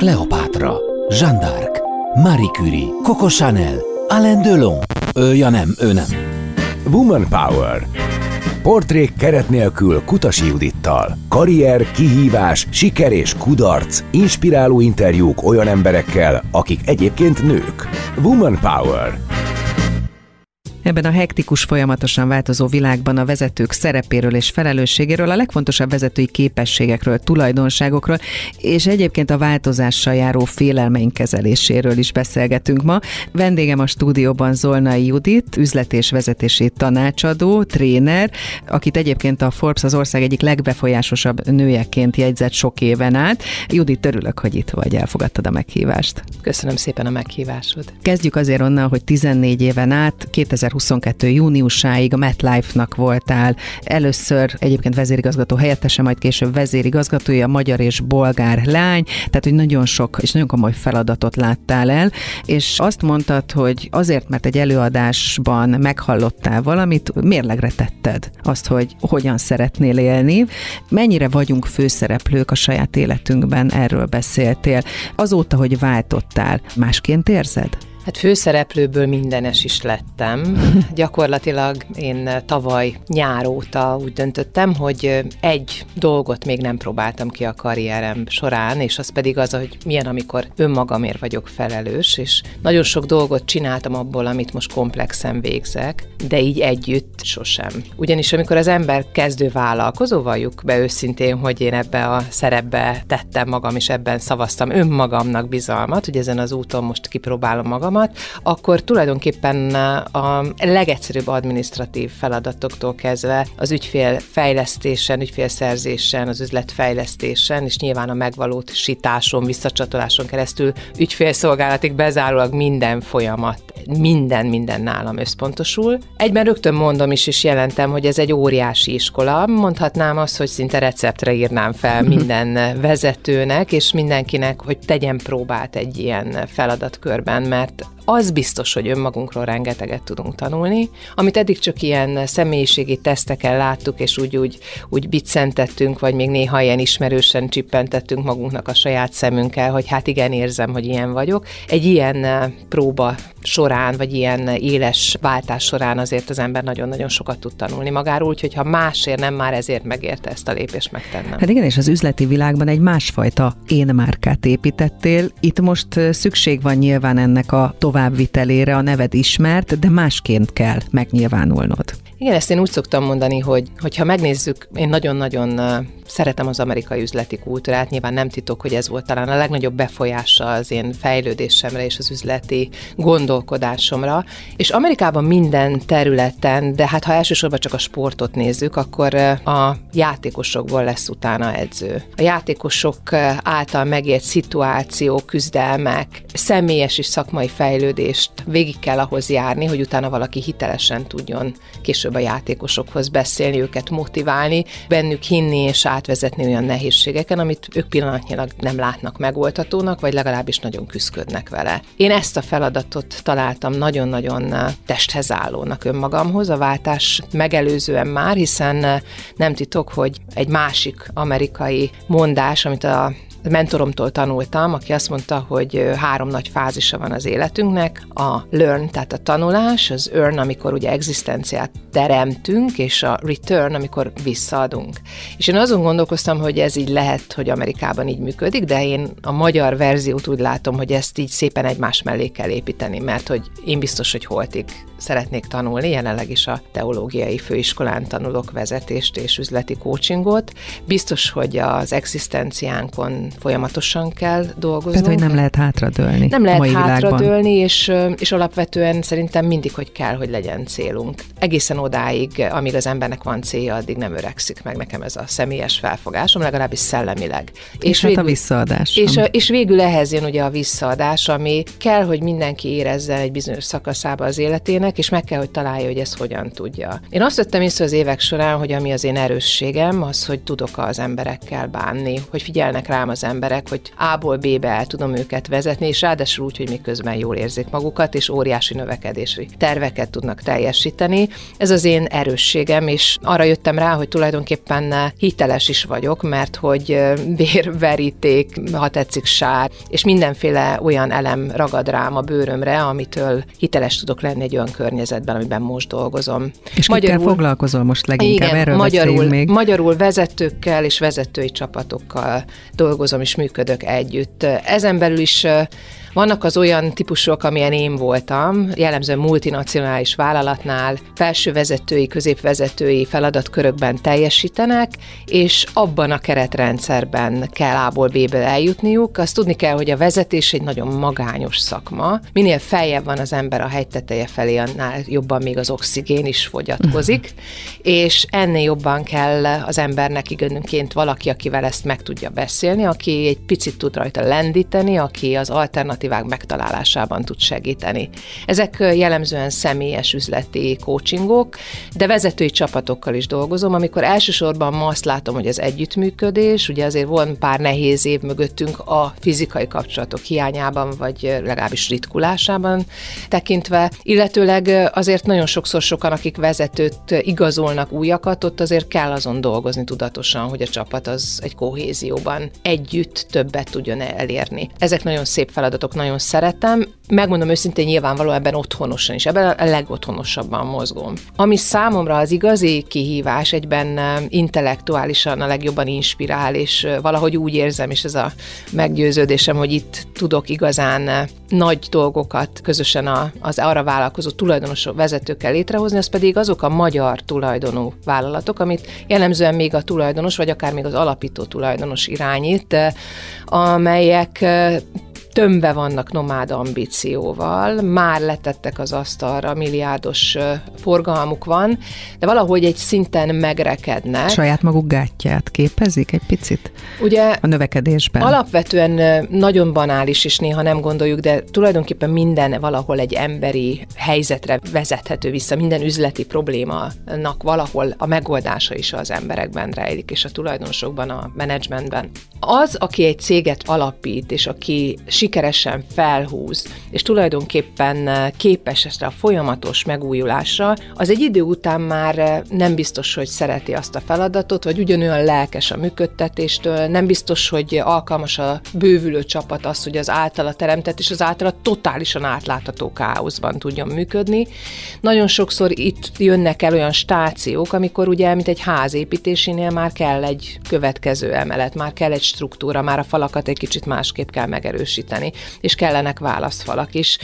Kleopátra, Jeanne d'Arc, Marie Curie, Coco Chanel, Alain Delon. Ő, ja nem, ő nem. Woman Power. Portrék keret nélkül Kutasi Judittal. Karrier, kihívás, siker és kudarc. Inspiráló interjúk olyan emberekkel, akik egyébként nők. Woman Power. Ebben a hektikus, folyamatosan változó világban a vezetők szerepéről és felelősségéről, a legfontosabb vezetői képességekről, tulajdonságokról, és egyébként a változással járó félelmeink kezeléséről is beszélgetünk ma. Vendégem a stúdióban Zolnai Judit, üzlet és vezetési tanácsadó, tréner, akit egyébként a Forbes az ország egyik legbefolyásosabb nőjeként jegyzett sok éven át. Judit, örülök, hogy itt vagy, elfogadtad a meghívást. Köszönöm szépen a meghívásod. Kezdjük azért onnan, hogy 14 éven át, 2000 2022. júniusáig a MetLife-nak voltál. Először egyébként vezérigazgató helyettese, majd később vezérigazgatója, magyar és bolgár lány, tehát hogy nagyon sok és nagyon komoly feladatot láttál el, és azt mondtad, hogy azért, mert egy előadásban meghallottál valamit, mérlegre tetted azt, hogy hogyan szeretnél élni, mennyire vagyunk főszereplők a saját életünkben, erről beszéltél. Azóta, hogy váltottál, másként érzed? Hát főszereplőből mindenes is lettem. Gyakorlatilag én tavaly nyár óta úgy döntöttem, hogy egy dolgot még nem próbáltam ki a karrierem során, és az pedig az, hogy milyen, amikor önmagamért vagyok felelős, és nagyon sok dolgot csináltam abból, amit most komplexen végzek, de így együtt sosem. Ugyanis amikor az ember kezdő vállalkozó, valljuk be őszintén, hogy én ebbe a szerepbe tettem magam, és ebben szavaztam önmagamnak bizalmat, hogy ezen az úton most kipróbálom magamat, akkor tulajdonképpen a legegyszerűbb administratív feladatoktól kezdve az ügyfélfejlesztésen, ügyfélszerzésen, az üzletfejlesztésen, és nyilván a megvalósításon, visszacsatoláson keresztül ügyfélszolgálatig bezárólag minden folyamat, minden, minden nálam összpontosul. Egyben rögtön mondom is, és jelentem, hogy ez egy óriási iskola. Mondhatnám azt, hogy szinte receptre írnám fel minden vezetőnek, és mindenkinek, hogy tegyen próbát egy ilyen feladatkörben, mert az biztos, hogy önmagunkról rengeteget tudunk tanulni, amit eddig csak ilyen személyiségi teszteken láttuk, és úgy, úgy, úgy biccentettünk, vagy még néha ilyen ismerősen csippentettünk magunknak a saját szemünkkel, hogy hát igen, érzem, hogy ilyen vagyok. Egy ilyen eh, próba során, vagy ilyen éles váltás során azért az ember nagyon-nagyon sokat tud tanulni magáról, úgyhogy ha másért nem már ezért megérte ezt a lépést megtennem. Hát igen, és az üzleti világban egy másfajta én márkát építettél. Itt most eh, szükség van nyilván ennek a tovább továbbvitelére a neved ismert, de másként kell megnyilvánulnod. Igen, ezt én úgy szoktam mondani, hogy hogyha megnézzük, én nagyon-nagyon szeretem az amerikai üzleti kultúrát, nyilván nem titok, hogy ez volt talán a legnagyobb befolyása az én fejlődésemre és az üzleti gondolkodásomra. És Amerikában minden területen, de hát ha elsősorban csak a sportot nézzük, akkor a játékosokból lesz utána edző. A játékosok által megért szituáció, küzdelmek, személyes és szakmai fejlődést végig kell ahhoz járni, hogy utána valaki hitelesen tudjon később a játékosokhoz beszélni, őket motiválni, bennük hinni és át átvezetni olyan nehézségeken, amit ők pillanatnyilag nem látnak megoldhatónak, vagy legalábbis nagyon küzdködnek vele. Én ezt a feladatot találtam nagyon-nagyon testhez állónak önmagamhoz, a váltás megelőzően már, hiszen nem titok, hogy egy másik amerikai mondás, amit a mentoromtól tanultam, aki azt mondta, hogy három nagy fázisa van az életünknek, a learn, tehát a tanulás, az earn, amikor ugye egzisztenciát teremtünk, és a return, amikor visszaadunk. És én azon gondolkoztam, hogy ez így lehet, hogy Amerikában így működik, de én a magyar verziót úgy látom, hogy ezt így szépen egymás mellé kell építeni, mert hogy én biztos, hogy holtig szeretnék tanulni, jelenleg is a teológiai főiskolán tanulok vezetést és üzleti coachingot. Biztos, hogy az egzisztenciánkon folyamatosan kell dolgozni. Tehát, hogy nem lehet hátradőlni. Nem lehet hátradőlni, és, és alapvetően szerintem mindig, hogy kell, hogy legyen célunk. Egészen odáig, amíg az embernek van célja, addig nem öregszik meg nekem ez a személyes felfogásom, legalábbis szellemileg. És, és végül, hát a visszaadás. És, és végül ehhez jön ugye a visszaadás, ami kell, hogy mindenki érezze egy bizonyos szakaszába az életének, és meg kell, hogy találja, hogy ezt hogyan tudja. Én azt vettem észre az évek során, hogy ami az én erősségem, az, hogy tudok az emberekkel bánni, hogy figyelnek rám az az emberek, hogy A-ból B-be el tudom őket vezetni, és ráadásul úgy, hogy még közben jól érzik magukat, és óriási növekedési terveket tudnak teljesíteni. Ez az én erősségem, és arra jöttem rá, hogy tulajdonképpen hiteles is vagyok, mert hogy vérveríték, ha tetszik sár, és mindenféle olyan elem ragad rám a bőrömre, amitől hiteles tudok lenni egy olyan környezetben, amiben most dolgozom. És magyarul, foglalkozol most leginkább? Igen, Erről magyarul, még. magyarul vezetőkkel és vezetői csapatokkal dolgozom és működök együtt. Ezen belül is vannak az olyan típusok, amilyen én voltam, jellemzően multinacionális vállalatnál felső vezetői, középvezetői feladatkörökben teljesítenek, és abban a keretrendszerben kell A-ból B-ből eljutniuk. Azt tudni kell, hogy a vezetés egy nagyon magányos szakma. Minél feljebb van az ember a hegy teteje felé, annál jobban még az oxigén is fogyatkozik, és ennél jobban kell az embernek igazánként valaki, akivel ezt meg tudja beszélni, aki egy picit tud rajta lendíteni, aki az alternatív alternatívák megtalálásában tud segíteni. Ezek jellemzően személyes üzleti coachingok, de vezetői csapatokkal is dolgozom, amikor elsősorban ma azt látom, hogy az együttműködés, ugye azért van pár nehéz év mögöttünk a fizikai kapcsolatok hiányában, vagy legalábbis ritkulásában tekintve, illetőleg azért nagyon sokszor sokan, akik vezetőt igazolnak újakat, ott azért kell azon dolgozni tudatosan, hogy a csapat az egy kohézióban együtt többet tudjon elérni. Ezek nagyon szép feladatok, játékok nagyon szeretem, megmondom őszintén, nyilvánvalóan ebben otthonosan is, ebben a legotthonosabban mozgom. Ami számomra az igazi kihívás, egyben intellektuálisan a legjobban inspirál, és valahogy úgy érzem, és ez a meggyőződésem, hogy itt tudok igazán nagy dolgokat közösen az arra vállalkozó tulajdonos vezetőkkel létrehozni, az pedig azok a magyar tulajdonú vállalatok, amit jellemzően még a tulajdonos, vagy akár még az alapító tulajdonos irányít, amelyek tömve vannak nomád ambícióval, már letettek az asztalra, milliárdos forgalmuk van, de valahogy egy szinten megrekednek. Saját maguk gátját képezik egy picit Ugye a növekedésben? Alapvetően nagyon banális, és néha nem gondoljuk, de tulajdonképpen minden valahol egy emberi helyzetre vezethető vissza, minden üzleti problémának valahol a megoldása is az emberekben rejlik, és a tulajdonosokban, a menedzsmentben. Az, aki egy céget alapít, és aki sikeresen felhúz, és tulajdonképpen eh, képes ezt a folyamatos megújulásra, az egy idő után már eh, nem biztos, hogy szereti azt a feladatot, vagy ugyanolyan lelkes a működtetéstől, nem biztos, hogy alkalmas a bővülő csapat az, hogy az általa teremtett, és az általa totálisan átlátható káoszban tudjon működni. Nagyon sokszor itt jönnek el olyan stációk, amikor ugye, mint egy házépítésénél már kell egy következő emelet, már kell egy struktúra, már a falakat egy kicsit másképp kell megerősíteni, és kellenek válaszfalak is.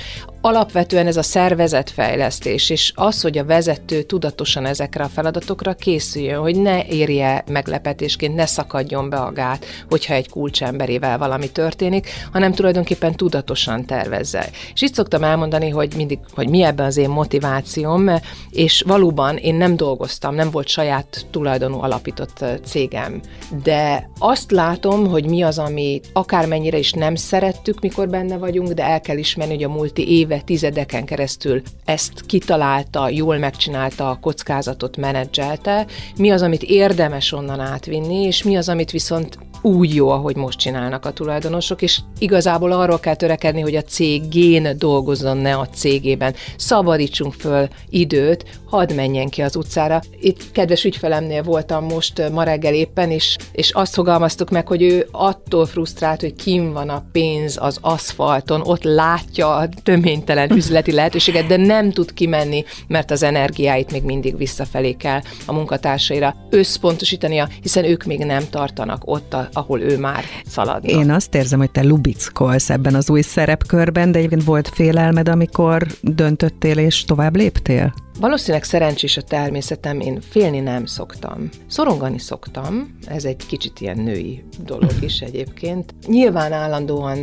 Alapvetően ez a szervezetfejlesztés, és az, hogy a vezető tudatosan ezekre a feladatokra készüljön, hogy ne érje meglepetésként, ne szakadjon be a gát, hogyha egy kulcsemberével valami történik, hanem tulajdonképpen tudatosan tervezze. És itt szoktam elmondani, hogy mindig, hogy mi ebben az én motivációm, és valóban én nem dolgoztam, nem volt saját tulajdonú alapított cégem, de azt látom, hogy mi az, ami akármennyire is nem szerettük, mikor benne vagyunk, de el kell ismerni, hogy a multi éve tizedeken keresztül ezt kitalálta, jól megcsinálta, a kockázatot menedzselte, mi az, amit érdemes onnan átvinni, és mi az, amit viszont úgy jó, ahogy most csinálnak a tulajdonosok, és igazából arról kell törekedni, hogy a cégén dolgozzon, ne a cégében. Szabadítsunk föl időt, hadd menjen ki az utcára. Itt kedves ügyfelemnél voltam most ma reggel éppen, és, és azt fogalmaztuk meg, hogy ő attól frusztrált, hogy kim van a pénz az aszfalton, ott látja a töménytelen üzleti lehetőséget, de nem tud kimenni, mert az energiáit még mindig visszafelé kell a munkatársaira összpontosítania, hiszen ők még nem tartanak ott, a, ahol ő már szaladna. Én azt érzem, hogy te lubickolsz ebben az új szerepkörben, de egyébként volt félelmed, amikor döntöttél és tovább léptél? Valószínűleg szerencsés a természetem, én félni nem szoktam. Szorongani szoktam, ez egy kicsit ilyen női dolog is egyébként. Nyilván állandóan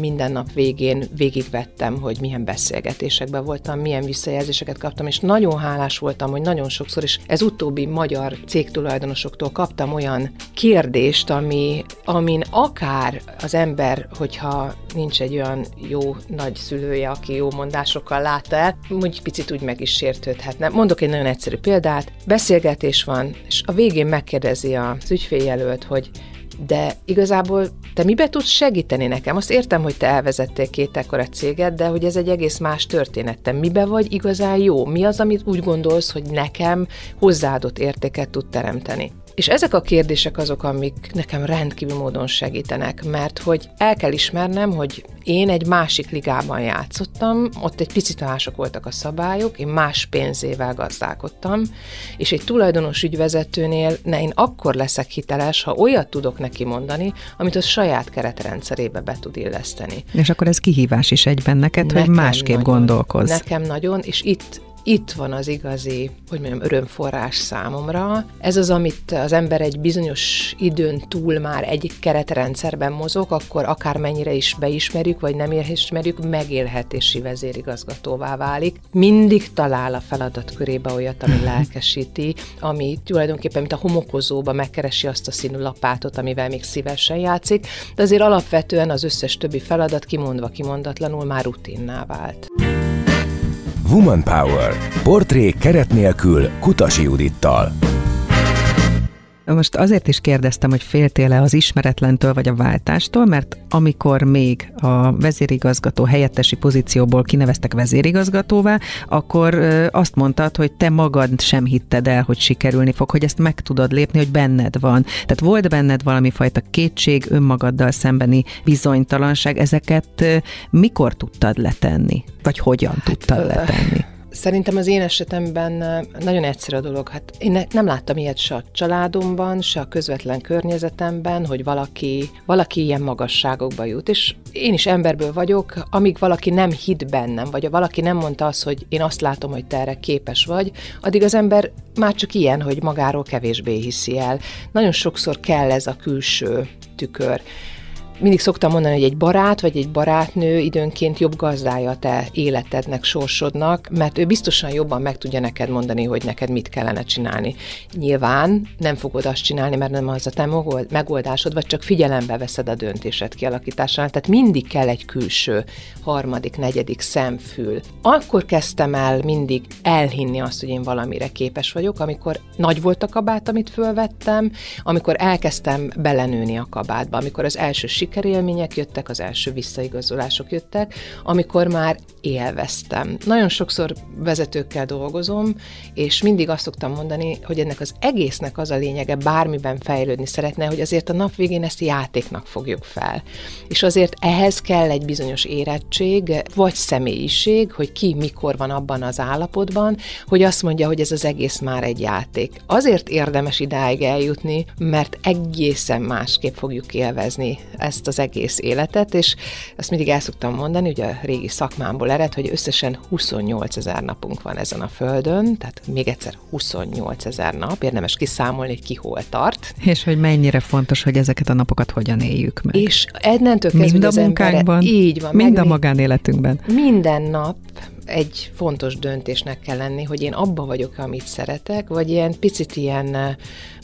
minden nap végén végigvettem, hogy milyen beszélgetésekben voltam, milyen visszajelzéseket kaptam, és nagyon hálás voltam, hogy nagyon sokszor, és ez utóbbi magyar cégtulajdonosoktól kaptam olyan kérdést, ami, amin akár az ember, hogyha nincs egy olyan jó nagy szülője, aki jó mondásokkal látta el, úgy picit úgy meg is sértődhetne. Mondok egy nagyon egyszerű példát. Beszélgetés van, és a végén megkérdezi az ügyféljelölt, hogy de igazából te mibe tudsz segíteni nekem? Azt értem, hogy te elvezettél két ekkora céget, de hogy ez egy egész más történet. Te mibe vagy igazán jó? Mi az, amit úgy gondolsz, hogy nekem hozzáadott értéket tud teremteni? És ezek a kérdések azok, amik nekem rendkívül módon segítenek, mert hogy el kell ismernem, hogy én egy másik ligában játszottam, ott egy picit mások voltak a szabályok, én más pénzével gazdálkodtam, és egy tulajdonos ügyvezetőnél ne, én akkor leszek hiteles, ha olyat tudok neki mondani, amit a saját keretrendszerébe be tud illeszteni. És akkor ez kihívás is egyben neked, nekem hogy másképp nagyon, gondolkozz. Nekem nagyon, és itt itt van az igazi, hogy mondjam, örömforrás számomra. Ez az, amit az ember egy bizonyos időn túl már egy keretrendszerben mozog, akkor akármennyire is beismerjük, vagy nem ismerjük, megélhetési vezérigazgatóvá válik. Mindig talál a feladat körébe olyat, ami lelkesíti, ami tulajdonképpen, mint a homokozóba megkeresi azt a színű lapátot, amivel még szívesen játszik, de azért alapvetően az összes többi feladat kimondva kimondatlanul már rutinná vált. Woman Power. Portrék keret nélkül Kutasi Judittal. Most azért is kérdeztem, hogy féltél-e az ismeretlentől vagy a váltástól, mert amikor még a vezérigazgató helyettesi pozícióból kineveztek vezérigazgatóvá, akkor azt mondtad, hogy te magad sem hitted el, hogy sikerülni fog, hogy ezt meg tudod lépni, hogy benned van. Tehát volt benned valami fajta kétség, önmagaddal szembeni bizonytalanság, ezeket mikor tudtad letenni? Vagy hogyan hát, tudtad letenni? Szerintem az én esetemben nagyon egyszerű a dolog. Hát én nem láttam ilyet se a családomban, se a közvetlen környezetemben, hogy valaki, valaki ilyen magasságokba jut. És én is emberből vagyok, amíg valaki nem hit bennem, vagy valaki nem mondta azt, hogy én azt látom, hogy te erre képes vagy, addig az ember már csak ilyen, hogy magáról kevésbé hiszi el. Nagyon sokszor kell ez a külső tükör mindig szoktam mondani, hogy egy barát vagy egy barátnő időnként jobb gazdája te életednek, sorsodnak, mert ő biztosan jobban meg tudja neked mondani, hogy neked mit kellene csinálni. Nyilván nem fogod azt csinálni, mert nem az a te megoldásod, vagy csak figyelembe veszed a döntésed kialakításánál. Tehát mindig kell egy külső, harmadik, negyedik szemfül. Akkor kezdtem el mindig elhinni azt, hogy én valamire képes vagyok, amikor nagy volt a kabát, amit fölvettem, amikor elkezdtem belenőni a kabátba, amikor az első sikerélmények jöttek, az első visszaigazolások jöttek, amikor már élveztem. Nagyon sokszor vezetőkkel dolgozom, és mindig azt szoktam mondani, hogy ennek az egésznek az a lényege, bármiben fejlődni szeretne, hogy azért a nap végén ezt játéknak fogjuk fel. És azért ehhez kell egy bizonyos érettség, vagy személyiség, hogy ki mikor van abban az állapotban, hogy azt mondja, hogy ez az egész már egy játék. Azért érdemes idáig eljutni, mert egészen másképp fogjuk élvezni ezt az egész életet, és ezt mindig el szoktam mondani, hogy a régi szakmámból ered, hogy összesen 28 ezer napunk van ezen a földön, tehát még egyszer 28 ezer nap, érdemes kiszámolni, hogy ki hol tart. És hogy mennyire fontos, hogy ezeket a napokat hogyan éljük meg. És ennentől kezdve mind a munkánkban, embere, így van, mind a magánéletünkben. Minden nap egy fontos döntésnek kell lenni, hogy én abba vagyok, amit szeretek, vagy ilyen picit ilyen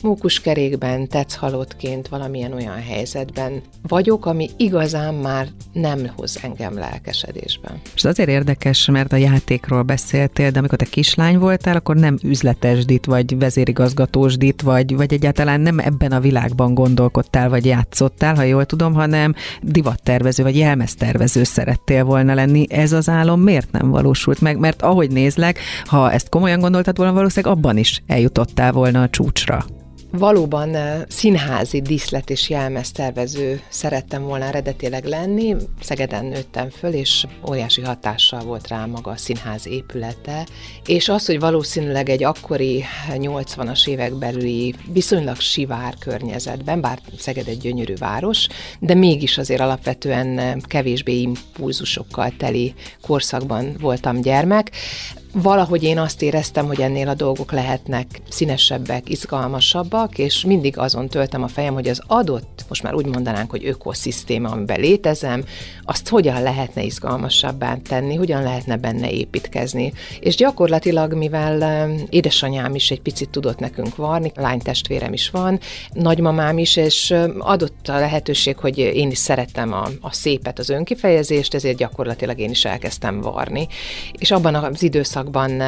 mókuskerékben, tetszhalottként valamilyen olyan helyzetben vagyok, ami igazán már nem hoz engem lelkesedésben. És azért érdekes, mert a játékról beszéltél, de amikor te kislány voltál, akkor nem üzletesdit, vagy vezérigazgatósdit, vagy, vagy egyáltalán nem ebben a világban gondolkodtál, vagy játszottál, ha jól tudom, hanem divattervező, vagy jelmeztervező szerettél volna lenni. Ez az álom miért nem valósult meg? Mert ahogy nézlek, ha ezt komolyan gondoltad volna, valószínűleg abban is eljutottál volna a csúcsra. Valóban színházi díszlet és jelmeztervező szerettem volna eredetileg lenni. Szegeden nőttem föl, és óriási hatással volt rá maga a színház épülete, és az, hogy valószínűleg egy akkori 80-as évek belüli viszonylag sivár környezetben, bár Szeged egy gyönyörű város, de mégis azért alapvetően kevésbé impulzusokkal teli korszakban voltam gyermek, valahogy én azt éreztem, hogy ennél a dolgok lehetnek színesebbek, izgalmasabbak, és mindig azon töltem a fejem, hogy az adott, most már úgy mondanánk, hogy ökoszisztéma, amiben létezem, azt hogyan lehetne izgalmasabbá tenni, hogyan lehetne benne építkezni. És gyakorlatilag, mivel édesanyám is egy picit tudott nekünk varni, lánytestvérem is van, nagymamám is, és adott a lehetőség, hogy én is szerettem a, a szépet, az önkifejezést, ezért gyakorlatilag én is elkezdtem varni. És abban az időszakban időszakban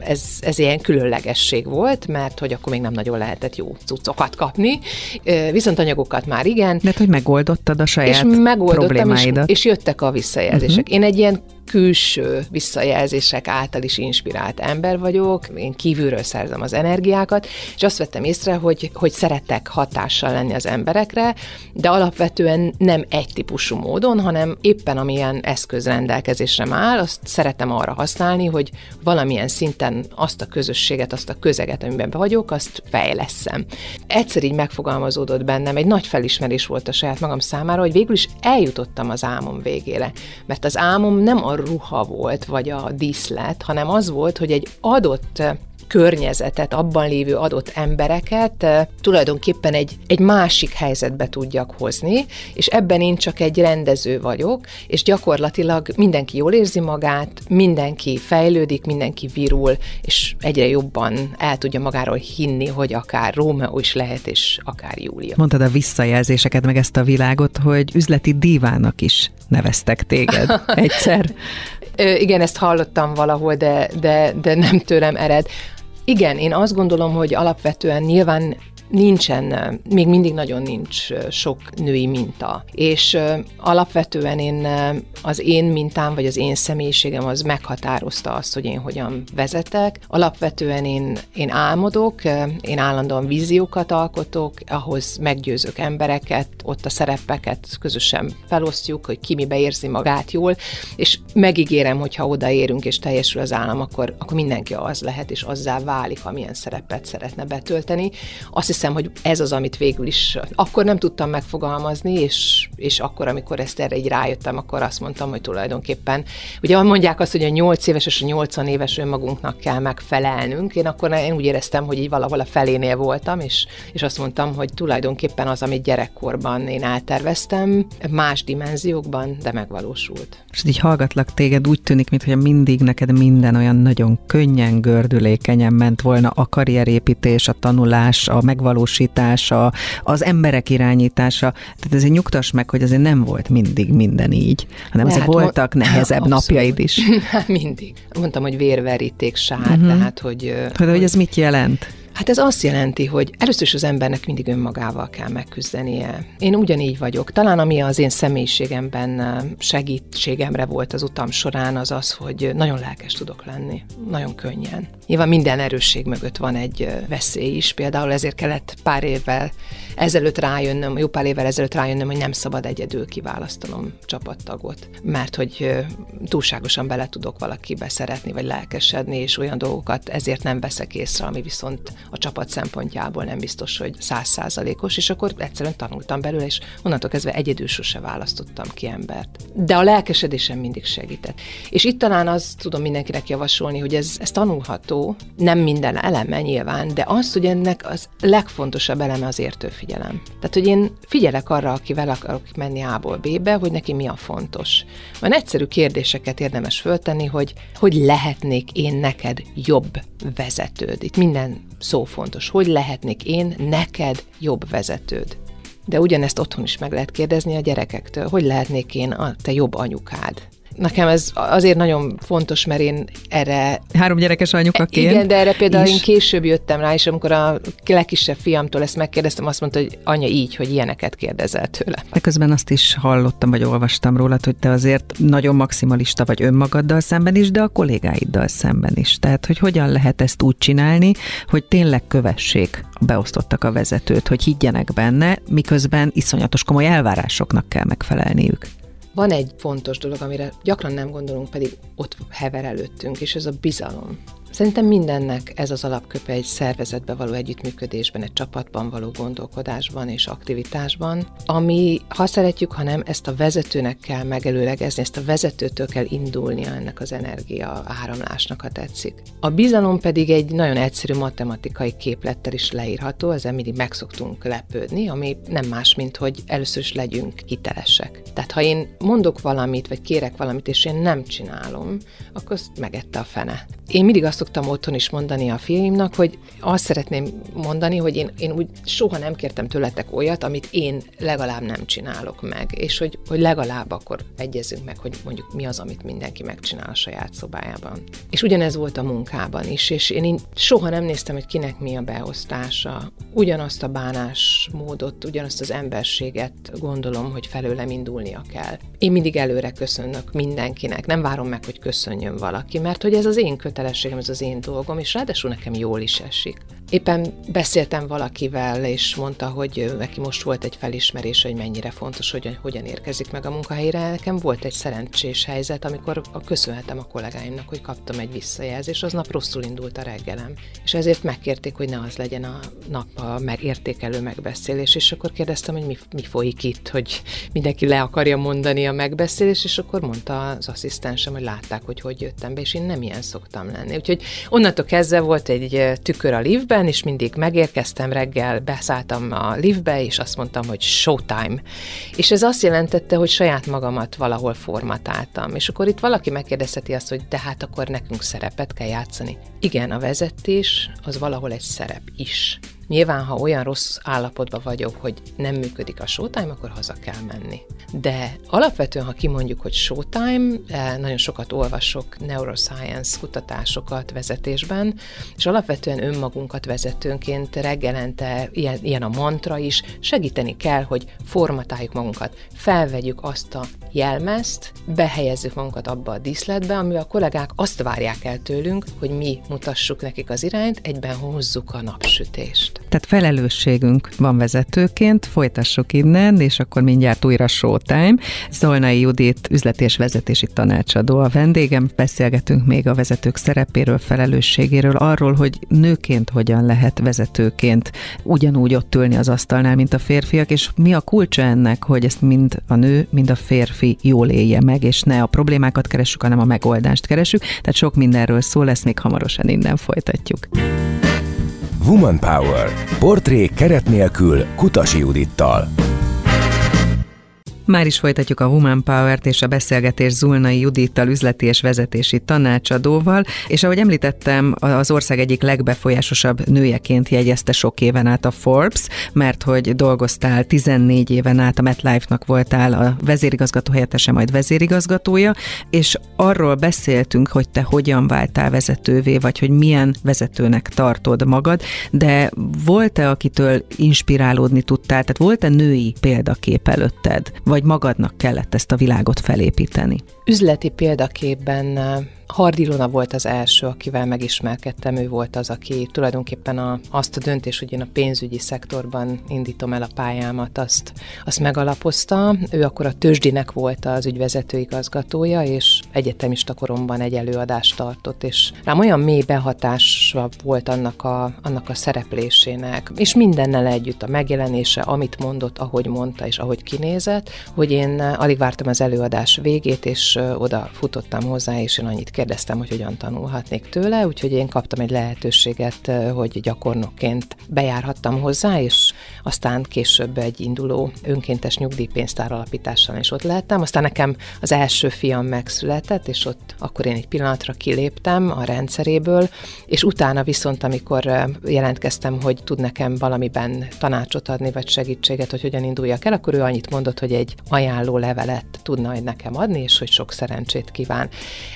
ez, ez ilyen különlegesség volt, mert hogy akkor még nem nagyon lehetett jó cuccokat kapni, viszont anyagokat már igen. De hogy megoldottad a saját és megoldottam, problémáidat. És, és jöttek a visszajelzések. Uh-huh. Én egy ilyen külső visszajelzések által is inspirált ember vagyok, én kívülről szerzem az energiákat, és azt vettem észre, hogy, hogy szeretek hatással lenni az emberekre, de alapvetően nem egy típusú módon, hanem éppen amilyen eszköz rendelkezésre áll, azt szeretem arra használni, hogy valamilyen szinten azt a közösséget, azt a közeget, amiben vagyok, azt fejleszem. Egyszer így megfogalmazódott bennem, egy nagy felismerés volt a saját magam számára, hogy végül is eljutottam az álmom végére. Mert az álmom nem a ruha volt, vagy a díszlet, hanem az volt, hogy egy adott környezetet, abban lévő adott embereket tulajdonképpen egy, egy másik helyzetbe tudjak hozni, és ebben én csak egy rendező vagyok, és gyakorlatilag mindenki jól érzi magát, mindenki fejlődik, mindenki virul, és egyre jobban el tudja magáról hinni, hogy akár Rómeó is lehet, és akár Júlia. Mondtad a visszajelzéseket, meg ezt a világot, hogy üzleti divának is neveztek téged egyszer. Ö, igen, ezt hallottam valahol, de, de, de nem tőlem ered. Igen, én azt gondolom, hogy alapvetően nyilván nincsen, még mindig nagyon nincs sok női minta. És alapvetően én, az én mintám, vagy az én személyiségem az meghatározta azt, hogy én hogyan vezetek. Alapvetően én, én álmodok, én állandóan víziókat alkotok, ahhoz meggyőzök embereket, ott a szerepeket közösen felosztjuk, hogy ki mibe érzi magát jól, és megígérem, hogy ha odaérünk és teljesül az állam, akkor, akkor mindenki az lehet, és azzá válik, amilyen szerepet szeretne betölteni. Azt hiszem, hogy ez az, amit végül is akkor nem tudtam megfogalmazni, és, és akkor, amikor ezt erre így rájöttem, akkor azt mondtam, hogy tulajdonképpen, ugye mondják azt, hogy a 8 éves és a 80 éves önmagunknak kell megfelelnünk, én akkor én úgy éreztem, hogy így valahol a felénél voltam, és, és azt mondtam, hogy tulajdonképpen az, amit gyerekkorban én elterveztem, más dimenziókban, de megvalósult. És így hallgatlak téged, úgy tűnik, mintha mindig neked minden olyan nagyon könnyen, gördülékenyen ment volna a karrierépítés, a tanulás, a megvalósítás, megvalósítása, az emberek irányítása. Tehát ezért nyugtass meg, hogy azért nem volt mindig minden így, hanem azért hát voltak mo- nehezebb abszolút. napjaid is. mindig. Mondtam, hogy vérveríték sár, uh-huh. tehát hogy... Hogy, hogy ez mit jelent? Hát ez azt jelenti, hogy először is az embernek mindig önmagával kell megküzdenie. Én ugyanígy vagyok. Talán ami az én személyiségemben segítségemre volt az utam során, az az, hogy nagyon lelkes tudok lenni. Nagyon könnyen. Nyilván minden erősség mögött van egy veszély is, például ezért kellett pár évvel ezelőtt rájönnöm, jó pár évvel ezelőtt rájönnöm, hogy nem szabad egyedül kiválasztanom csapattagot, mert hogy túlságosan bele tudok valakibe szeretni, vagy lelkesedni, és olyan dolgokat ezért nem veszek észre, ami viszont a csapat szempontjából nem biztos, hogy százszázalékos, és akkor egyszerűen tanultam belőle, és onnantól kezdve egyedül sose választottam ki embert. De a lelkesedésem mindig segített. És itt talán azt tudom mindenkinek javasolni, hogy ez, ez tanulható, nem minden eleme nyilván, de az, hogy ennek az legfontosabb eleme az értőfigyelem. Tehát, hogy én figyelek arra, akivel akarok menni A-ból B-be, hogy neki mi a fontos. Van egyszerű kérdéseket érdemes föltenni, hogy hogy lehetnék én neked jobb vezetőd. Itt minden szó fontos. Hogy lehetnék én neked jobb vezetőd? De ugyanezt otthon is meg lehet kérdezni a gyerekektől. Hogy lehetnék én a te jobb anyukád? Nekem ez azért nagyon fontos, mert én erre... Három gyerekes anyukaként Igen, de erre például is. én később jöttem rá, és amikor a legkisebb fiamtól ezt megkérdeztem, azt mondta, hogy anya így, hogy ilyeneket kérdezel tőle. De közben azt is hallottam, vagy olvastam rólad, hogy te azért nagyon maximalista vagy önmagaddal szemben is, de a kollégáiddal szemben is. Tehát, hogy hogyan lehet ezt úgy csinálni, hogy tényleg kövessék a beosztottak a vezetőt, hogy higgyenek benne, miközben iszonyatos komoly elvárásoknak kell megfelelniük. Van egy fontos dolog, amire gyakran nem gondolunk, pedig ott hever előttünk, és ez a bizalom. Szerintem mindennek ez az alapköpe egy szervezetbe való együttműködésben, egy csapatban való gondolkodásban és aktivitásban, ami, ha szeretjük, ha nem, ezt a vezetőnek kell megelőlegezni, ezt a vezetőtől kell indulnia ennek az energia áramlásnak, ha tetszik. A bizalom pedig egy nagyon egyszerű matematikai képlettel is leírható, ezzel mindig megszoktunk lepődni, ami nem más, mint hogy először is legyünk hitelesek. Tehát ha én mondok valamit, vagy kérek valamit, és én nem csinálom, akkor azt megette a fene. Én mindig azt szoktam otthon is mondani a fiaimnak, hogy azt szeretném mondani, hogy én, én úgy soha nem kértem tőletek olyat, amit én legalább nem csinálok meg, és hogy, hogy legalább akkor egyezünk meg, hogy mondjuk mi az, amit mindenki megcsinál a saját szobájában. És ugyanez volt a munkában is, és én, én soha nem néztem, hogy kinek mi a beosztása. Ugyanazt a bánásmódot, ugyanazt az emberséget gondolom, hogy felőlem indulnia kell. Én mindig előre köszönök mindenkinek, nem várom meg, hogy köszönjön valaki, mert hogy ez az én kötelességem, ez az én dolgom, és ráadásul nekem jól is esik. Éppen beszéltem valakivel, és mondta, hogy neki most volt egy felismerés, hogy mennyire fontos, hogy hogyan érkezik meg a munkahelyre. Nekem volt egy szerencsés helyzet, amikor köszönhetem a kollégáimnak, hogy kaptam egy visszajelzést, aznap rosszul indult a reggelem. És ezért megkérték, hogy ne az legyen a nap a megértékelő megbeszélés, és akkor kérdeztem, hogy mi, mi folyik itt, hogy mindenki le akarja mondani a megbeszélés, és akkor mondta az asszisztensem, hogy látták, hogy hogy jöttem be, és én nem ilyen szoktam lenni. Úgyhogy onnantól kezdve volt egy tükör a liftben, és mindig megérkeztem reggel, beszálltam a liftbe, és azt mondtam, hogy showtime. És ez azt jelentette, hogy saját magamat valahol formatáltam. És akkor itt valaki megkérdezheti azt, hogy de hát akkor nekünk szerepet kell játszani. Igen, a vezetés az valahol egy szerep is. Nyilván, ha olyan rossz állapotban vagyok, hogy nem működik a showtime, akkor haza kell menni. De alapvetően, ha kimondjuk, hogy showtime, eh, nagyon sokat olvasok neuroscience kutatásokat vezetésben, és alapvetően önmagunkat vezetőnként reggelente, ilyen, ilyen a mantra is, segíteni kell, hogy formatáljuk magunkat, felvegyük azt a jelmezt, behelyezzük magunkat abba a díszletbe, amivel a kollégák azt várják el tőlünk, hogy mi mutassuk nekik az irányt, egyben hozzuk a napsütést. Tehát felelősségünk van vezetőként, folytassuk innen, és akkor mindjárt újra showtime. Zolnai Judit, üzleti és vezetési tanácsadó a vendégem. Beszélgetünk még a vezetők szerepéről, felelősségéről, arról, hogy nőként hogyan lehet vezetőként ugyanúgy ott ülni az asztalnál, mint a férfiak, és mi a kulcsa ennek, hogy ezt mind a nő, mind a férfi jól élje meg, és ne a problémákat keressük, hanem a megoldást keresünk. Tehát sok mindenről szó lesz, még hamarosan innen folytatjuk. Woman Power. Portrék keret nélkül Kutasi Judittal. Már is folytatjuk a Human Power-t és a beszélgetés Zulnai Judittal, üzleti és vezetési tanácsadóval, és ahogy említettem, az ország egyik legbefolyásosabb nőjeként jegyezte sok éven át a Forbes, mert hogy dolgoztál 14 éven át, a MetLife-nak voltál a vezérigazgató helyettese, majd vezérigazgatója, és arról beszéltünk, hogy te hogyan váltál vezetővé, vagy hogy milyen vezetőnek tartod magad, de volt-e, akitől inspirálódni tudtál, tehát volt-e női példakép előtted? Vagy magadnak kellett ezt a világot felépíteni? Üzleti példaképben Hardilona volt az első, akivel megismerkedtem, ő volt az, aki tulajdonképpen a, azt a döntés, hogy én a pénzügyi szektorban indítom el a pályámat, azt, azt megalapozta. Ő akkor a tőzsdinek volt az ügyvezető igazgatója, és egyetemista koromban egy előadást tartott, és rám olyan mély behatása volt annak a, annak a szereplésének, és mindennel együtt a megjelenése, amit mondott, ahogy mondta, és ahogy kinézett, hogy én alig vártam az előadás végét, és oda futottam hozzá, és én annyit kérdeztem, hogy hogyan tanulhatnék tőle, úgyhogy én kaptam egy lehetőséget, hogy gyakornokként bejárhattam hozzá, és aztán később egy induló önkéntes nyugdíjpénztár alapítással is ott lehettem. Aztán nekem az első fiam megszületett, és ott akkor én egy pillanatra kiléptem a rendszeréből, és utána viszont, amikor jelentkeztem, hogy tud nekem valamiben tanácsot adni, vagy segítséget, hogy hogyan induljak el, akkor ő annyit mondott, hogy egy ajánló levelet tudna nekem adni, és hogy sok szerencsét kíván.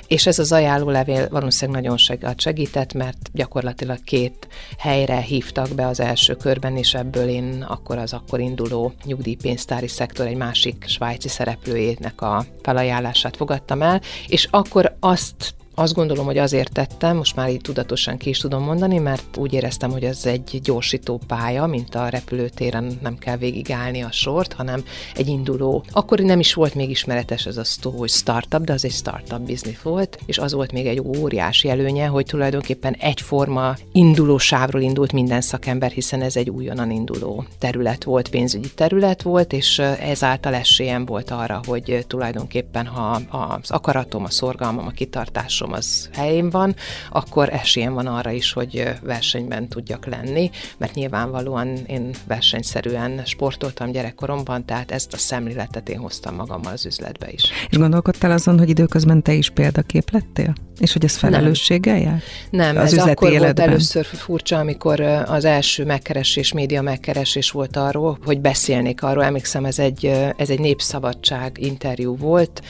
És ez az az ajánlólevél valószínűleg nagyon segített, mert gyakorlatilag két helyre hívtak be az első körben, és ebből én akkor az akkor induló nyugdíjpénztári szektor egy másik svájci szereplőjének a felajánlását fogadtam el, és akkor azt azt gondolom, hogy azért tettem, most már így tudatosan ki is tudom mondani, mert úgy éreztem, hogy ez egy gyorsító pálya, mint a repülőtéren nem kell végigállni a sort, hanem egy induló. Akkor nem is volt még ismeretes ez a szó, hogy startup, de az egy startup business volt, és az volt még egy óriási előnye, hogy tulajdonképpen egyforma induló sávról indult minden szakember, hiszen ez egy újonnan induló terület volt, pénzügyi terület volt, és ezáltal esélyem volt arra, hogy tulajdonképpen ha az akaratom, a szorgalmam, a kitartásom tudásom az helyén van, akkor esélyem van arra is, hogy versenyben tudjak lenni, mert nyilvánvalóan én versenyszerűen sportoltam gyerekkoromban, tehát ezt a szemléletet én hoztam magammal az üzletbe is. És gondolkodtál azon, hogy időközben te is példakép lettél? És hogy ez felelősséggel jár? Nem, az ez akkor életben? volt először furcsa, amikor az első megkeresés, média megkeresés volt arról, hogy beszélnék arról. Emlékszem, ez egy, ez egy népszabadság interjú volt,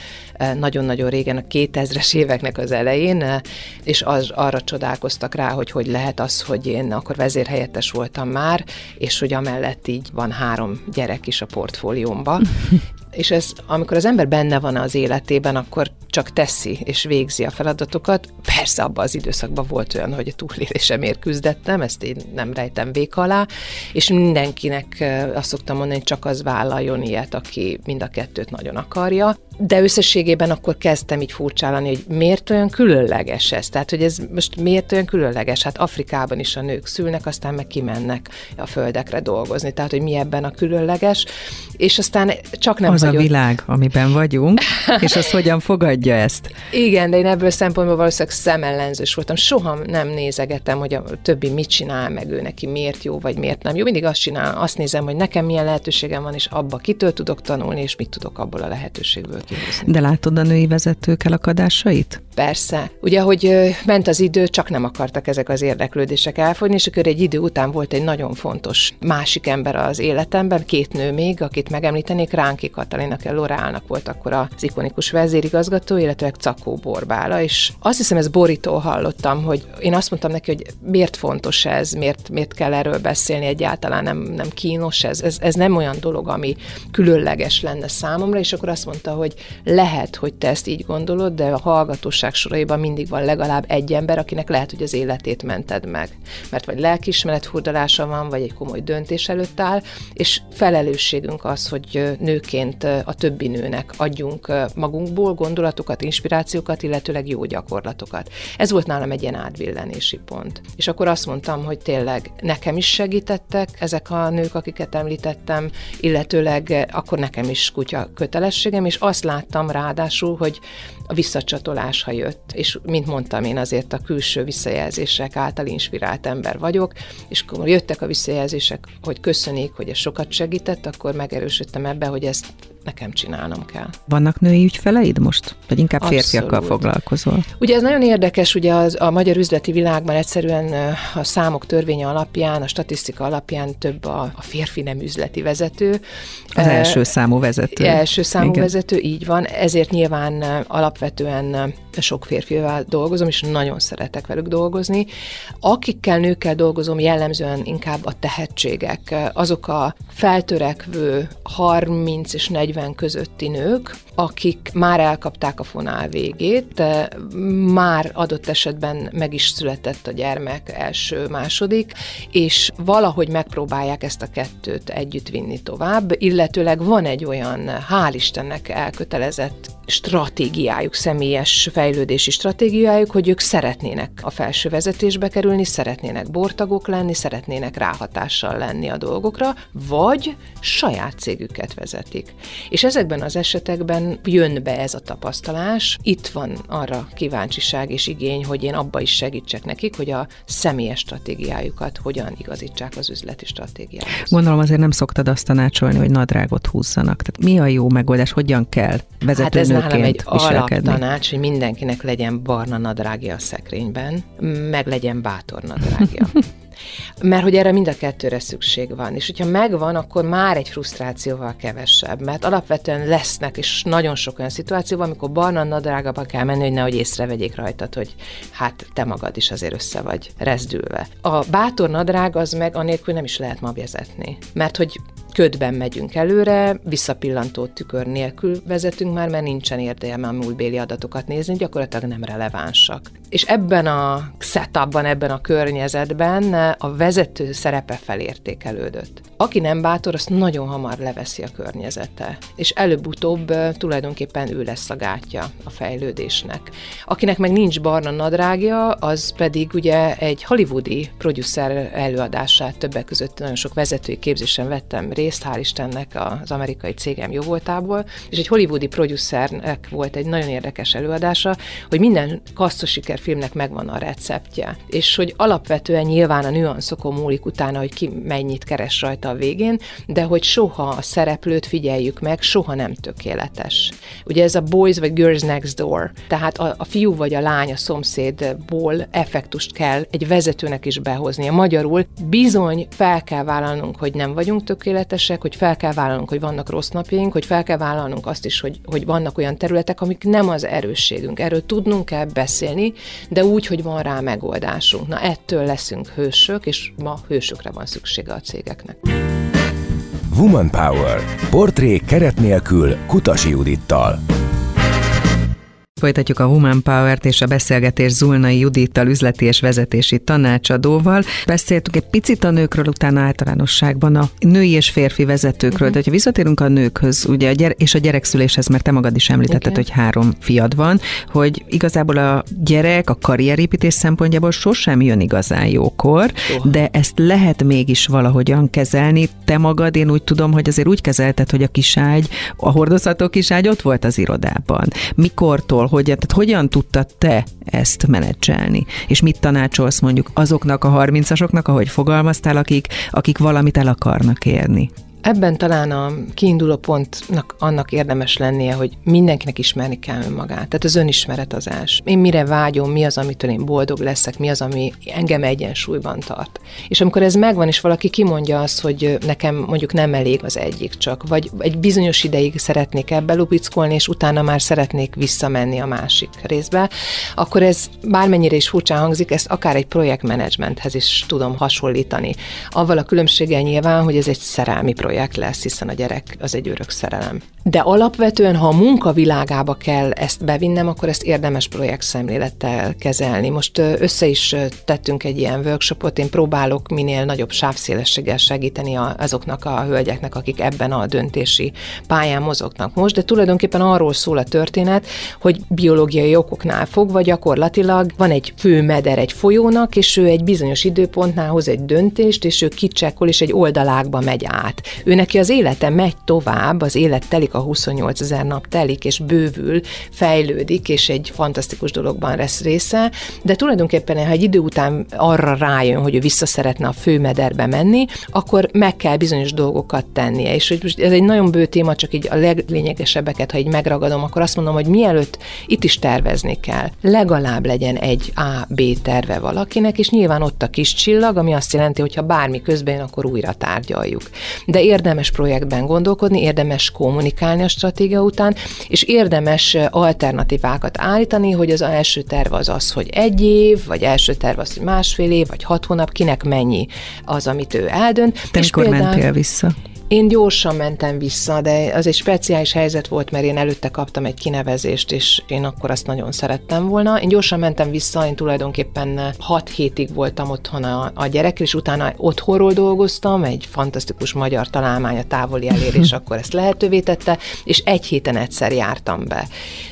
nagyon-nagyon régen, a 2000-es éveknek az elején, és az, arra csodálkoztak rá, hogy hogy lehet az, hogy én akkor vezérhelyettes voltam már, és hogy amellett így van három gyerek is a portfóliómba, és ez, amikor az ember benne van az életében, akkor csak teszi és végzi a feladatokat. Persze abban az időszakban volt olyan, hogy a túlélésemért küzdettem, ezt én nem rejtem vék alá, és mindenkinek azt szoktam mondani, hogy csak az vállaljon ilyet, aki mind a kettőt nagyon akarja. De összességében akkor kezdtem így furcsálani, hogy miért olyan különleges ez? Tehát, hogy ez most miért olyan különleges? Hát Afrikában is a nők szülnek, aztán meg kimennek a földekre dolgozni. Tehát, hogy mi ebben a különleges? És aztán csak nem Az a világ, amiben vagyunk, és az hogyan fogadja ezt? Igen, de én ebből szempontból valószínűleg szemellenzős voltam. Soha nem nézegetem, hogy a többi mit csinál, meg ő neki miért jó, vagy miért nem jó. Mindig azt csinál, azt nézem, hogy nekem milyen lehetőségem van, és abba kitől tudok tanulni, és mit tudok abból a lehetőségből kihozni. De látod a női vezetők elakadásait? Persze. Ugye, hogy ment az idő, csak nem akartak ezek az érdeklődések elfogyni, és akkor egy idő után volt egy nagyon fontos másik ember az életemben, két nő még, akit megemlítenék, Ránki Katalin, aki a Lorálnak volt akkor az ikonikus vezérigazgató, illetve Cakó Borbála, és azt hiszem, ez borító hallottam, hogy én azt mondtam neki, hogy miért fontos ez, miért, miért kell erről beszélni egyáltalán, nem, nem kínos ez, ez, ez nem olyan dolog, ami különleges lenne számomra, és akkor azt mondta, hogy lehet, hogy te ezt így gondolod, de a hallgatóság soraiban mindig van legalább egy ember, akinek lehet, hogy az életét mented meg. Mert vagy lelkismeret furdalása van, vagy egy komoly döntés előtt áll, és felelősségünk az, hogy nőként a többi nőnek adjunk magunkból gondolatokat, inspirációkat, illetőleg jó gyakorlatokat. Ez volt nálam egy ilyen átbillenési pont. És akkor azt mondtam, hogy tényleg nekem is segítettek ezek a nők, akiket említettem, illetőleg akkor nekem is kutya kötelességem, és azt láttam ráadásul, hogy a visszacsatolás, ha jött, és mint mondtam, én azért a külső visszajelzések által inspirált ember vagyok, és akkor jöttek a visszajelzések, hogy köszönik, hogy ez sokat segített, akkor megerősödtem ebbe, hogy ezt nekem csinálnom kell. Vannak női ügyfeleid most? Vagy inkább Abszolút. férfiakkal foglalkozol? Ugye ez nagyon érdekes, ugye az, a magyar üzleti világban egyszerűen a számok törvénye alapján, a statisztika alapján több a, a férfi nem üzleti vezető. Az első számú vezető. Első számú Igen. vezető, így van. Ezért nyilván alapvetően sok férfival dolgozom, és nagyon szeretek velük dolgozni. Akikkel nőkkel dolgozom, jellemzően inkább a tehetségek, azok a feltörekvő 30 és 40 közötti nők, akik már elkapták a fonál végét, már adott esetben meg is született a gyermek első, második, és valahogy megpróbálják ezt a kettőt együtt vinni tovább, illetőleg van egy olyan, hál' Istennek elkötelezett stratégiájuk, személyes fejlődési stratégiájuk, hogy ők szeretnének a felső vezetésbe kerülni, szeretnének bortagok lenni, szeretnének ráhatással lenni a dolgokra, vagy saját cégüket vezetik. És ezekben az esetekben jön be ez a tapasztalás, itt van arra kíváncsiság és igény, hogy én abba is segítsek nekik, hogy a személyes stratégiájukat hogyan igazítsák az üzleti stratégiához. Gondolom azért nem szoktad azt tanácsolni, hogy nadrágot húzzanak. Tehát mi a jó megoldás, hogyan kell vezetőnőként hát ez nálam egy alaptanács, hogy mindenkinek legyen barna nadrágja a szekrényben, meg legyen bátor nadrágja. Mert hogy erre mind a kettőre szükség van. És hogyha megvan, akkor már egy frusztrációval kevesebb. Mert alapvetően lesznek, és nagyon sok olyan szituáció van, amikor barna nadrágaba kell menni, hogy nehogy észrevegyék rajtad, hogy hát te magad is azért össze vagy rezdülve. A bátor nadrág az meg anélkül nem is lehet ma vezetni. Mert hogy ködben megyünk előre, visszapillantó tükör nélkül vezetünk már, mert nincsen értelme a múltbéli adatokat nézni, gyakorlatilag nem relevánsak. És ebben a setupban, ebben a környezetben a vezető szerepe felértékelődött. Aki nem bátor, azt nagyon hamar leveszi a környezete, és előbb-utóbb tulajdonképpen ő lesz a gátja a fejlődésnek. Akinek meg nincs barna nadrágja, az pedig ugye egy hollywoodi producer előadását többek között nagyon sok vezetői képzésen vettem részt, hál' Istennek az amerikai cégem jó voltából, és egy hollywoodi producernek volt egy nagyon érdekes előadása, hogy minden kasztos sikerfilmnek megvan a receptje, és hogy alapvetően nyilván a nüanszokon múlik utána, hogy ki mennyit keres rajta a végén, de hogy soha a szereplőt figyeljük meg, soha nem tökéletes. Ugye ez a boys vagy girls next door, tehát a, a fiú vagy a lány a szomszédból effektust kell egy vezetőnek is behoznia. Magyarul bizony fel kell vállalnunk, hogy nem vagyunk tökéletesek, hogy fel kell vállalnunk, hogy vannak rossz napjaink, hogy fel kell vállalnunk azt is, hogy, hogy vannak olyan területek, amik nem az erősségünk. Erről tudnunk kell beszélni, de úgy, hogy van rá megoldásunk. Na ettől leszünk hősök, és ma hősökre van szüksége a cégeknek. Woman Power. Portré keret nélkül Kutasi Judittal. Folytatjuk a Human Power-t és a beszélgetés Zulnai Judittal, üzleti és vezetési tanácsadóval. Beszéltünk egy picit a nőkről, utána általánosságban a női és férfi vezetőkről, uh-huh. de ha visszatérünk a nőkhöz, ugye a gyere- és a gyerekszüléshez, mert te magad is említetted, Igen. hogy három fiad van, hogy igazából a gyerek a karrierépítés szempontjából sosem jön igazán jókor, uh-huh. de ezt lehet mégis valahogyan kezelni. Te magad, én úgy tudom, hogy azért úgy kezelted, hogy a kiságy, a hordozható kiságy ott volt az irodában. Mikortól, hogy tehát hogyan tudtad te ezt menedzselni? És mit tanácsolsz mondjuk azoknak a harmincasoknak, ahogy fogalmaztál, akik, akik valamit el akarnak érni? Ebben talán a kiinduló pontnak annak érdemes lennie, hogy mindenkinek ismerni kell önmagát. Tehát az önismeretazás. Én mire vágyom, mi az, amitől én boldog leszek, mi az, ami engem egyensúlyban tart. És amikor ez megvan, és valaki kimondja azt, hogy nekem mondjuk nem elég az egyik csak, vagy egy bizonyos ideig szeretnék ebbe lupickolni, és utána már szeretnék visszamenni a másik részbe, akkor ez bármennyire is furcsán hangzik, ezt akár egy projektmenedzsmenthez is tudom hasonlítani. Avval a különbséggel nyilván, hogy ez egy szerelmi projekt projekt lesz, hiszen a gyerek az egy örök szerelem. De alapvetően, ha a munkavilágába kell ezt bevinnem, akkor ezt érdemes projekt szemlélettel kezelni. Most össze is tettünk egy ilyen workshopot, én próbálok minél nagyobb sávszélességgel segíteni azoknak a hölgyeknek, akik ebben a döntési pályán mozognak most, de tulajdonképpen arról szól a történet, hogy biológiai okoknál fogva gyakorlatilag van egy főmeder egy folyónak, és ő egy bizonyos időpontnál hoz egy döntést, és ő kicsekkol, és egy oldalákba megy át. Ő neki az élete megy tovább, az élet telik, a 28 ezer nap telik, és bővül, fejlődik, és egy fantasztikus dologban lesz része, de tulajdonképpen, ha egy idő után arra rájön, hogy ő vissza szeretne a főmederbe menni, akkor meg kell bizonyos dolgokat tennie. És hogy ez egy nagyon bő téma, csak így a leglényegesebbeket, ha így megragadom, akkor azt mondom, hogy mielőtt itt is tervezni kell. Legalább legyen egy A, B terve valakinek, és nyilván ott a kis csillag, ami azt jelenti, hogy ha bármi közben akkor újra tárgyaljuk. De érdemes projektben gondolkodni, érdemes kommunikálni a stratégia után, és érdemes alternatívákat állítani, hogy az első terv az az, hogy egy év, vagy első terv az, hogy másfél év, vagy hat hónap, kinek mennyi az, amit ő eldönt. Te és mikor például, mentél vissza? Én gyorsan mentem vissza, de az egy speciális helyzet volt, mert én előtte kaptam egy kinevezést, és én akkor azt nagyon szerettem volna. Én gyorsan mentem vissza, én tulajdonképpen 6 hétig voltam otthon a, a gyerek, és utána otthonról dolgoztam, egy fantasztikus magyar találmány a távoli elérés akkor ezt lehetővé tette, és egy héten egyszer jártam be.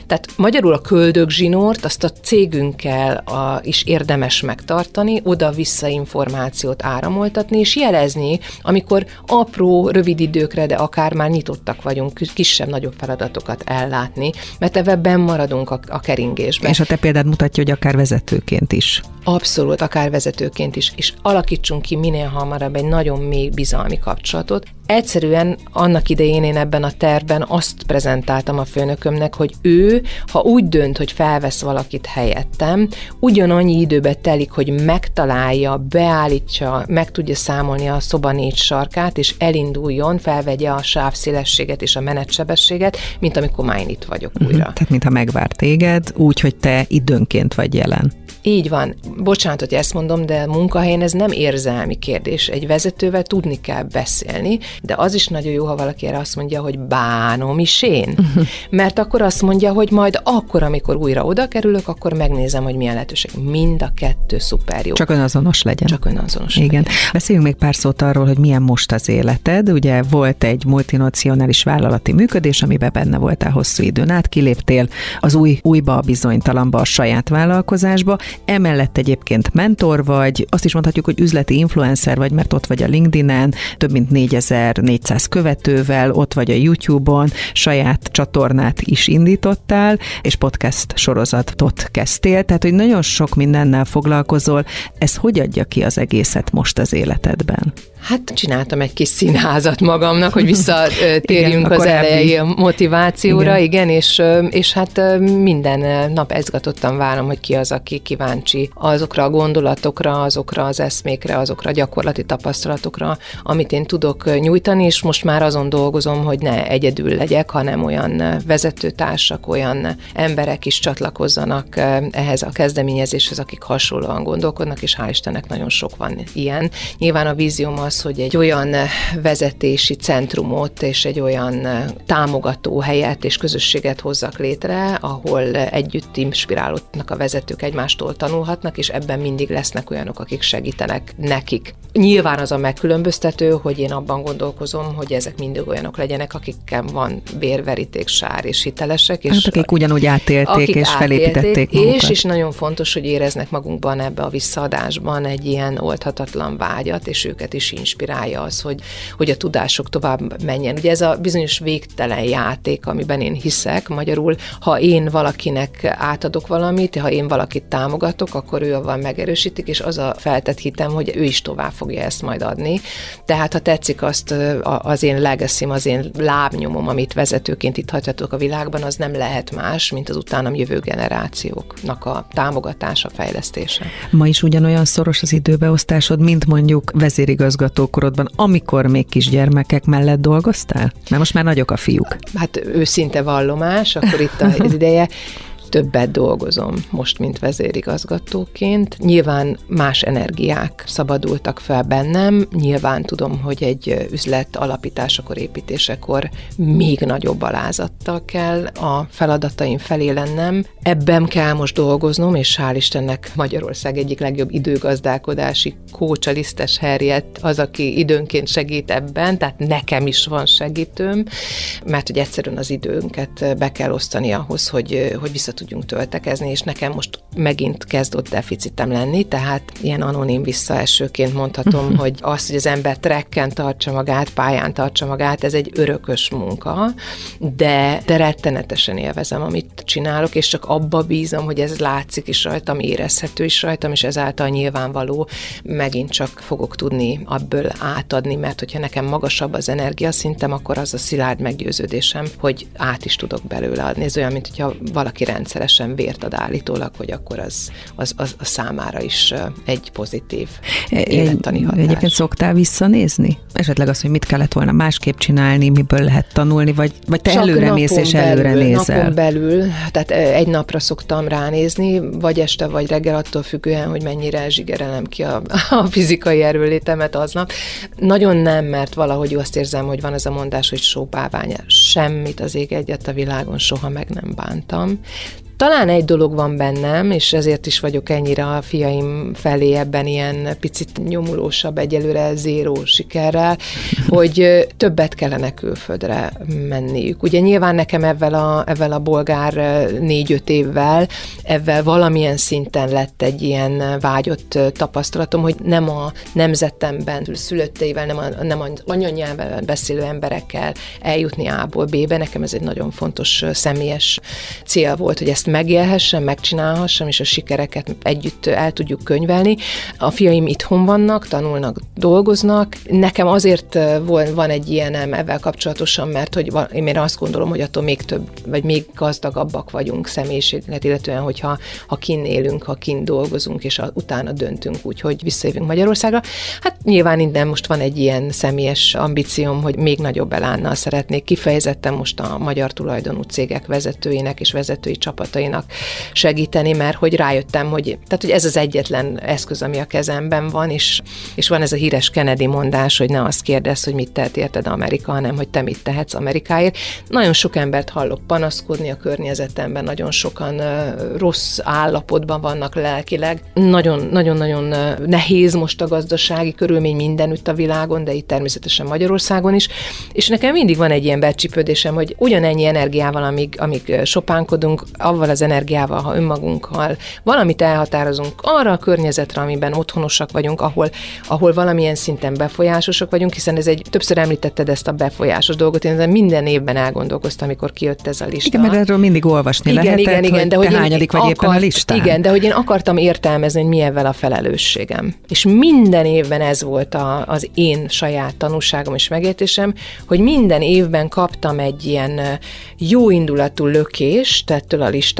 Tehát magyarul a köldögzsinort, azt a cégünkkel a, is érdemes megtartani, oda-vissza információt áramoltatni, és jelezni, amikor apró, rövid rövid időkre, de akár már nyitottak vagyunk kisebb-nagyobb feladatokat ellátni, mert ebben maradunk a, a keringésben. És a te példád mutatja, hogy akár vezetőként is. Abszolút, akár vezetőként is, és alakítsunk ki minél hamarabb egy nagyon mély bizalmi kapcsolatot. Egyszerűen annak idején én ebben a tervben azt prezentáltam a főnökömnek, hogy ő, ha úgy dönt, hogy felvesz valakit helyettem, ugyanannyi időbe telik, hogy megtalálja, beállítsa, meg tudja számolni a szoba négy sarkát, és elinduljon, felvegye a sávszélességet és a menetsebességet, mint amikor már én itt vagyok uh-huh. újra. Tehát, mintha megvár téged, úgy, hogy te időnként vagy jelen. Így van. Bocsánat, hogy ezt mondom, de munkahelyen ez nem érzelmi kérdés. Egy vezetővel tudni kell beszélni, de az is nagyon jó, ha valaki erre azt mondja, hogy bánom is én. Mert akkor azt mondja, hogy majd akkor, amikor újra oda kerülök, akkor megnézem, hogy milyen lehetőség. Mind a kettő szuper jó. Csak önazonos legyen. Csak önazonos Igen. legyen. Beszéljünk még pár szót arról, hogy milyen most az életed. Ugye volt egy multinacionális vállalati működés, amiben benne voltál hosszú időn át, kiléptél az új, újba a bizonytalanba a saját vállalkozásba. Emellett egyébként mentor vagy, azt is mondhatjuk, hogy üzleti influencer vagy, mert ott vagy a LinkedIn-en, több mint 4400 követővel, ott vagy a YouTube-on, saját csatornát is indítottál, és podcast sorozatot kezdtél, tehát hogy nagyon sok mindennel foglalkozol. Ez hogy adja ki az egészet most az életedben? Hát csináltam egy kis színházat magamnak, hogy visszatérjünk Igen, az elejé motivációra, Igen. igen, és, és hát minden nap ezgatottan várom, hogy ki az, aki kíváncsi azokra a gondolatokra, azokra az eszmékre, azokra a gyakorlati tapasztalatokra, amit én tudok nyújtani, és most már azon dolgozom, hogy ne egyedül legyek, hanem olyan vezetőtársak, olyan emberek is csatlakozzanak ehhez a kezdeményezéshez, akik hasonlóan gondolkodnak, és hál' Istennek nagyon sok van ilyen. Nyilván a vízióm az, hogy egy olyan vezetési centrumot és egy olyan támogató helyet és közösséget hozzak létre, ahol együtt inspirálódnak a vezetők egymástól tanulhatnak, és ebben mindig lesznek olyanok, akik segítenek nekik. Nyilván az a megkülönböztető, hogy én abban gondolkozom, hogy ezek mindig olyanok legyenek, akikkel van vérveríték, sár és hitelesek. És Hát akik ugyanúgy átélték akik és felépítették magukat. És, és nagyon fontos, hogy éreznek magunkban ebbe a visszaadásban egy ilyen oldhatatlan vágyat, és őket is inspirálja az, hogy, hogy a tudások tovább menjen. Ugye ez a bizonyos végtelen játék, amiben én hiszek, magyarul, ha én valakinek átadok valamit, ha én valakit támogatok, akkor ő avval megerősítik, és az a feltett hitem, hogy ő is tovább fogja ezt majd adni. Tehát, ha tetszik azt az én legacy az én lábnyomom, amit vezetőként itt hagyhatok a világban, az nem lehet más, mint az utánam jövő generációknak a támogatása, fejlesztése. Ma is ugyanolyan szoros az időbeosztásod, mint mondjuk vezérigazgatókorodban, amikor még kisgyermekek mellett dolgoztál? Mert most már nagyok a fiúk. Hát őszinte vallomás, akkor itt az ideje többet dolgozom most, mint vezérigazgatóként. Nyilván más energiák szabadultak fel bennem, nyilván tudom, hogy egy üzlet alapításakor, építésekor még nagyobb alázattal kell a feladataim felé lennem. Ebben kell most dolgoznom, és hál' Istennek Magyarország egyik legjobb időgazdálkodási kócsa, Lisztes Herriet az, aki időnként segít ebben, tehát nekem is van segítőm, mert hogy egyszerűen az időnket be kell osztani ahhoz, hogy, hogy vissza tudjunk töltekezni, és nekem most megint kezdott deficitem lenni, tehát ilyen anonim visszaesőként mondhatom, hogy az, hogy az ember trekken tartsa magát, pályán tartsa magát, ez egy örökös munka, de, de rettenetesen élvezem, amit csinálok, és csak abba bízom, hogy ez látszik is rajtam, érezhető is rajtam, és ezáltal nyilvánvaló megint csak fogok tudni abból átadni, mert hogyha nekem magasabb az energiaszintem, akkor az a szilárd meggyőződésem, hogy át is tudok belőle adni. Ez olyan, mint hogyha valaki rendszeresen vért ad állítólag, hogy akkor az, az, az a számára is egy pozitív élettani hatás. Egyébként szoktál visszanézni? Esetleg az, hogy mit kellett volna másképp csinálni, miből lehet tanulni, vagy, vagy te Csak előre mész és előre belül, nézel? Napon belül, tehát egy napra szoktam ránézni, vagy este, vagy reggel, attól függően, hogy mennyire zsigerelem ki a, a fizikai erőlétemet aznap. Nagyon nem, mert valahogy azt érzem, hogy van az a mondás, hogy sóbálvány, semmit az ég egyet a világon soha meg nem bántam. Talán egy dolog van bennem, és ezért is vagyok ennyire a fiaim felé ebben ilyen picit nyomulósabb, egyelőre zéró sikerrel, hogy többet kellene külföldre menniük. Ugye nyilván nekem ezzel a, ezzel a bolgár négy-öt évvel, ezzel valamilyen szinten lett egy ilyen vágyott tapasztalatom, hogy nem a nemzetemben szülötteivel, nem, a, nem az anyanyelven beszélő emberekkel eljutni A-ból B-be. Nekem ez egy nagyon fontos személyes cél volt, hogy ezt megélhessem, megcsinálhassam, és a sikereket együtt el tudjuk könyvelni. A fiaim itthon vannak, tanulnak, dolgoznak. Nekem azért van egy ilyenem ezzel kapcsolatosan, mert hogy én azt gondolom, hogy attól még több, vagy még gazdagabbak vagyunk személyiséget, illetően, hogy hogyha ha kin élünk, ha kin dolgozunk, és a, utána döntünk úgy, hogy visszajövünk Magyarországra. Hát nyilván innen most van egy ilyen személyes ambícióm, hogy még nagyobb elánnal szeretnék kifejezetten most a magyar tulajdonú cégek vezetőinek és vezetői csapatainak segíteni, mert hogy rájöttem, hogy, tehát, hogy ez az egyetlen eszköz, ami a kezemben van, és, és van ez a híres Kennedy mondás, hogy ne azt kérdezz, hogy mit tehet érted Amerika, hanem hogy te mit tehetsz Amerikáért. Nagyon sok embert hallok panaszkodni a környezetemben, nagyon sokan rossz állapotban vannak lelkileg. Nagyon-nagyon-nagyon nehéz most a gazdasági körülmény mindenütt a világon, de itt természetesen Magyarországon is. És nekem mindig van egy ilyen becsipődésem, hogy ugyanennyi energiával, amíg, amíg sopánkodunk, avval az energiával, ha önmagunkkal valamit elhatározunk arra a környezetre, amiben otthonosak vagyunk, ahol, ahol valamilyen szinten befolyásosak vagyunk, hiszen ez egy, többször említetted ezt a befolyásos dolgot, én minden évben elgondolkoztam, amikor kijött ez a lista. Igen, mert erről mindig olvasni igen, lehetett, igen, igen, de hogy te hányadik vagy akart, éppen a listán. Igen, de hogy én akartam értelmezni, hogy mi ebben a felelősségem. És minden évben ez volt a, az én saját tanúságom és megértésem, hogy minden évben kaptam egy ilyen jó indulatú lökést ettől a listától,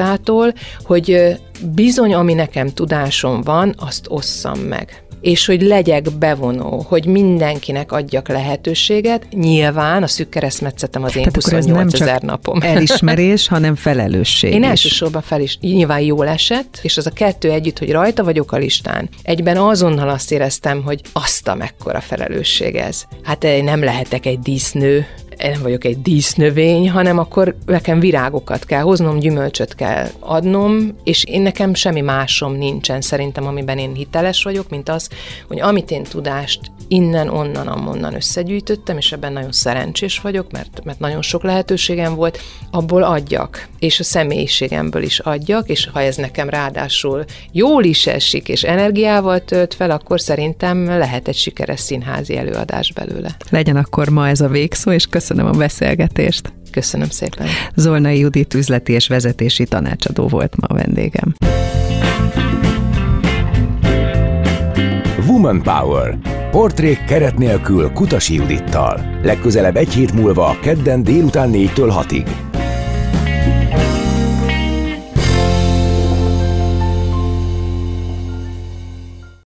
hogy bizony, ami nekem tudásom van, azt osszam meg és hogy legyek bevonó, hogy mindenkinek adjak lehetőséget. Nyilván a szűk keresztmetszetem az én Tehát 28 ezer napom. elismerés, hanem felelősség Én is. elsősorban fel is, nyilván jól esett, és az a kettő együtt, hogy rajta vagyok a listán. Egyben azonnal azt éreztem, hogy azt a mekkora felelősség ez. Hát én nem lehetek egy dísznő, nem vagyok egy dísznövény, hanem akkor nekem virágokat kell hoznom, gyümölcsöt kell adnom, és én nekem semmi másom nincsen szerintem, amiben én hiteles vagyok, mint az, hogy amit én tudást innen, onnan, amonnan összegyűjtöttem, és ebben nagyon szerencsés vagyok, mert, mert nagyon sok lehetőségem volt, abból adjak, és a személyiségemből is adjak, és ha ez nekem ráadásul jól is esik, és energiával tölt fel, akkor szerintem lehet egy sikeres színházi előadás belőle. Legyen akkor ma ez a végszó, és köszönöm a beszélgetést. Köszönöm szépen. Zolnai Judit üzleti és vezetési tanácsadó volt ma a vendégem. Woman Power. Portrék keret nélkül Kutasi Judittal. Legközelebb egy hét múlva, kedden délután 4-től 6-ig.